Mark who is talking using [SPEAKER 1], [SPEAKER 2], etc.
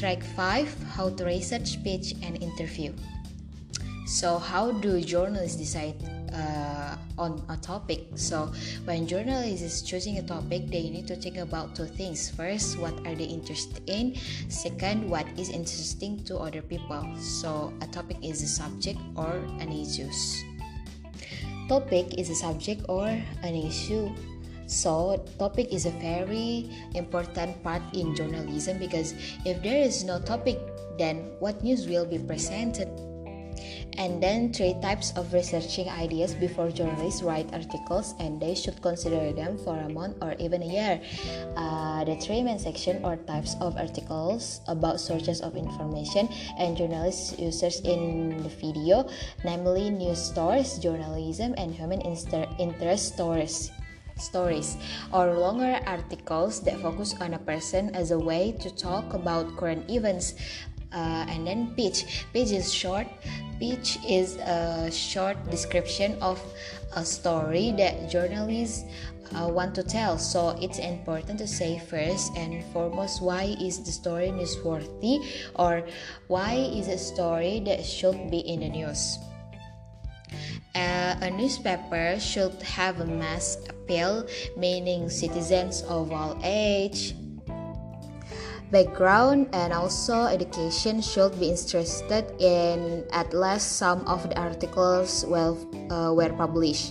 [SPEAKER 1] Track 5 How to Research, Pitch, and Interview. So, how do journalists decide uh, on a topic? So, when journalists is choosing a topic, they need to think about two things. First, what are they interested in? Second, what is interesting to other people? So, a topic is a subject or an issue. Topic is a subject or an issue so, topic is a very important part in journalism because if there is no topic, then what news will be presented? And then three types of researching ideas before journalists write articles, and they should consider them for a month or even a year. Uh, the three main section or types of articles about sources of information and journalists users in the video, namely news stories, journalism, and human interest stories stories, or longer articles that focus on a person as a way to talk about current events. Uh, and then pitch. Pitch is short. Pitch is a short description of a story that journalists uh, want to tell. So it's important to say first and foremost why is the story newsworthy or why is a story that should be in the news. Uh, a newspaper should have a mass appeal, meaning citizens of all age, background, and also education should be interested in at least some of the articles well uh, were published.